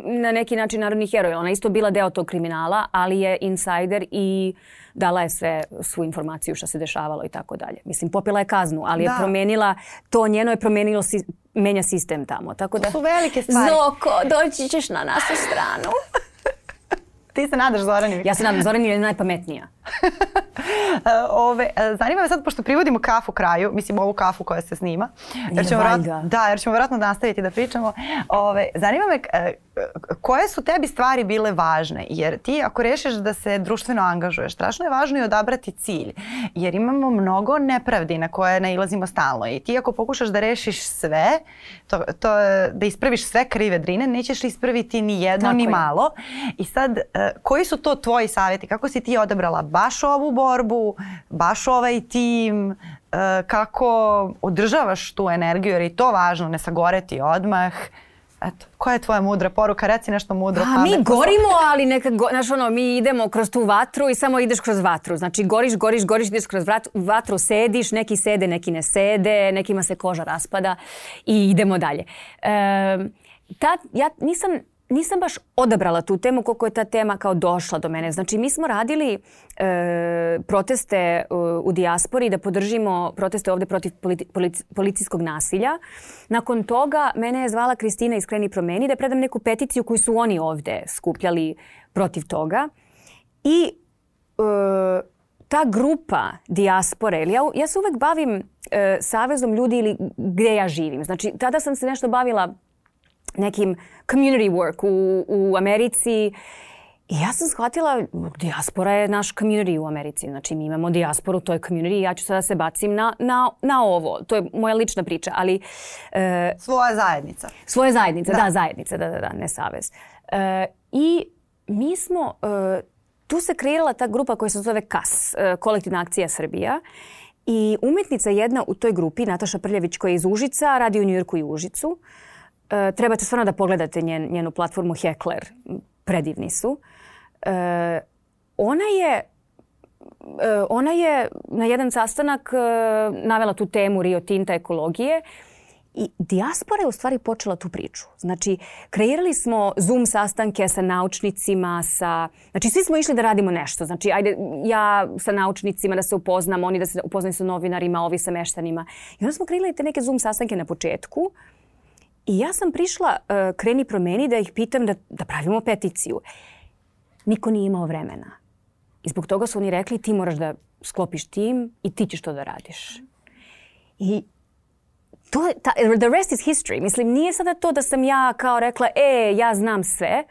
na neki način narodni heroj. Ona isto bila deo tog kriminala, ali je insider i dala je sve svu informaciju što se dešavalo i tako dalje. Mislim, popila je kaznu, ali da. je promenila, to njeno je promenilo, si, menja sistem tamo. Tako da, to su velike stvari. Zoko, doći ćeš na našu stranu. <laughs> Ti se nadaš Zorani. Ja se nadam, Zorani je najpametnija. <laughs> Ove, e, zanima me sad, pošto privodimo kafu kraju, mislim ovu kafu koja se snima, jer ćemo, vrat, da, jer ćemo vratno nastaviti da pričamo, Ove, zanima me e, koje su tebi stvari bile važne, jer ti ako rešiš da se društveno angažuješ, strašno je važno i odabrati cilj, jer imamo mnogo nepravdi na koje nailazimo stalno i ti ako pokušaš da rešiš sve, to, to, da ispraviš sve krive drine, nećeš ispraviti ni jedno Tako ni je. malo. I sad, e, koji su to tvoji savjeti, kako si ti odabrala baš ovu borbu, baš ovaj tim, e, kako održavaš tu energiju, jer je to važno, ne sagoreti odmah. Eto, koja je tvoja mudra poruka? Reci nešto mudro. A mi gorimo, ali neka, go, znaš ono, mi idemo kroz tu vatru i samo ideš kroz vatru. Znači, goriš, goriš, goriš, ideš kroz vatru, sediš, neki sede, neki ne sede, nekima se koža raspada i idemo dalje. E, ta, ja nisam nisam baš odabrala tu temu koliko je ta tema kao došla do mene. Znači, mi smo radili e, proteste e, u dijaspori da podržimo proteste ovde protiv politi, polici, policijskog nasilja. Nakon toga mene je zvala Kristina iz Kreni promeni da predam neku peticiju koju su oni ovde skupljali protiv toga. I e, ta grupa dijaspore, ja, ja se uvek bavim e, savezom ljudi ili gde ja živim. Znači, tada sam se nešto bavila nekim community work u, u Americi I ja sam shvatila, diaspora je naš community u Americi. Znači, mi imamo diasporu to je community i ja ću sada se bacim na, na, na ovo. To je moja lična priča, ali... E, svoja zajednica. Svoja zajednica, da, da zajednica, da, da, da, ne savez. E, I mi smo... E, tu se kreirala ta grupa koja se zove KAS, e, Kolektivna akcija Srbija. I umetnica jedna u toj grupi, Nataša Prljević, koja je iz Užica, radi u Njujorku i Užicu, uh, Eh, trebate stvarno da pogledate njen, njenu platformu Heckler. Predivni su. E, ona je eh, ona je na jedan sastanak navela tu temu Rio Tinta ekologije I dijaspora je u stvari počela tu priču. Znači, kreirali smo Zoom sastanke sa naučnicima, sa... Znači, svi smo išli da radimo nešto. Znači, ajde, ja sa naučnicima da se upoznam, oni da se upoznaju sa novinarima, ovi sa meštanima. I onda smo kreirali te neke Zoom sastanke na početku. Uh, I ja sam prišla uh, kreni promeni da ih pitam da, da pravimo peticiju. Niko nije imao vremena. I zbog toga su oni rekli ti moraš da sklopiš tim i ti ćeš to da radiš. I to je, ta, the rest is history. Mislim, nije sada to da sam ja kao rekla, e, ja znam sve,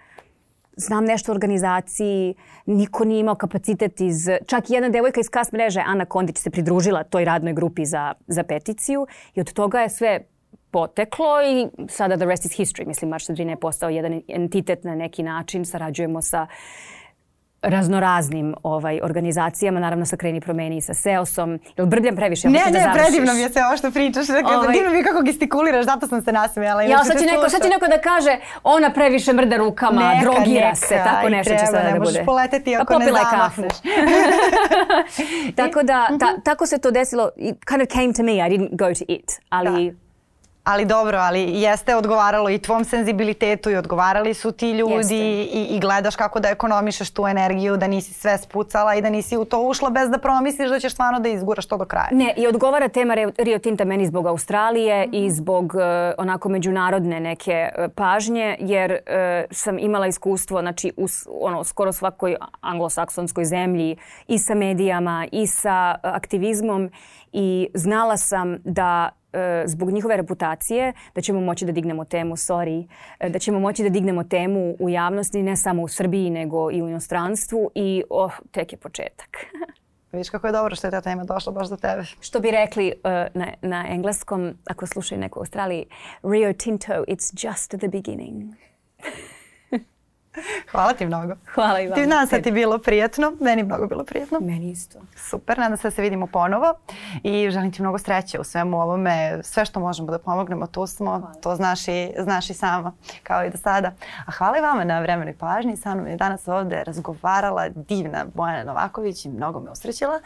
znam nešto o organizaciji, niko nije imao kapacitet iz... Čak i jedna devojka iz kas mreže, Ana Kondić, se pridružila toj radnoj grupi za, za peticiju i od toga je sve poteklo i sada the rest is history. Mislim, Marš Sedrina je postao jedan entitet na neki način. Sarađujemo sa raznoraznim ovaj, organizacijama, naravno sa Kreni promeni i sa Seosom. Jel brbljam previše? Ne, da ne, da predivno mi je sve ovo što pričaš. Dakle, ovaj... Divno mi je kako gestikuliraš, zato sam se nasmijala. Ja, sad će, neko, sad će neko da kaže, ona previše mrda rukama, neka, drogira neka, se, tako nešto treba, će sada ne da bude. Pa ne možeš poleteti ako pa, ne zamahneš. <laughs> tako da, ta, mhm. tako se to desilo. It kind of came to me, I didn't go to it. Ali da ali dobro, ali jeste odgovaralo i tvom senzibilitetu i odgovarali su ti ljudi i, i gledaš kako da ekonomišeš tu energiju, da nisi sve spucala i da nisi u to ušla bez da promisliš da ćeš stvarno da izguraš to do kraja. Ne, i odgovara tema Rio Tinta meni zbog Australije mm -hmm. i mhm. zbog uh, onako međunarodne neke uh, pažnje, jer uh, sam imala iskustvo, znači, u ono, skoro svakoj anglosaksonskoj zemlji i sa medijama i sa aktivizmom i znala sam da Eh, zbog njihove reputacije da ćemo moći da dignemo temu, sorry, eh, da ćemo moći da dignemo temu u javnosti ne samo u Srbiji nego i u inostranstvu i oh, tek je početak. <laughs> Viš kako je dobro što je ta tema došla baš do tebe. Što bi rekli uh, na, na engleskom, ako slušaju neko u Australiji, Rio Tinto, it's just the beginning. <laughs> <laughs> Hvala ti mnogo. Hvala i vam. Nadam se da ti bilo prijetno. Meni mnogo bilo prijetno. Meni isto. Super, nadam se da se vidimo ponovo i želim ti mnogo sreće u svemu ovome. Sve što možemo da pomognemo, tu smo. Hvala. To znaš i, znaš i sama, kao i do sada. A hvala i vama na vremenoj pažnji. Sa mnom je danas ovde razgovarala divna Bojana Novaković i mnogo me usrećila.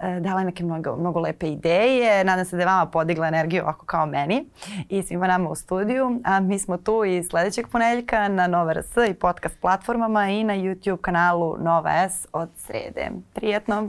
E, dala je neke mnogo, mnogo lepe ideje. Nadam se da je vama podigla energiju ovako kao meni i svima nama u studiju. A mi smo tu i sledećeg ponedjeljka na Nova RS i podcast podcast platformama i na YouTube kanalu Nova S od srede. Prijetno!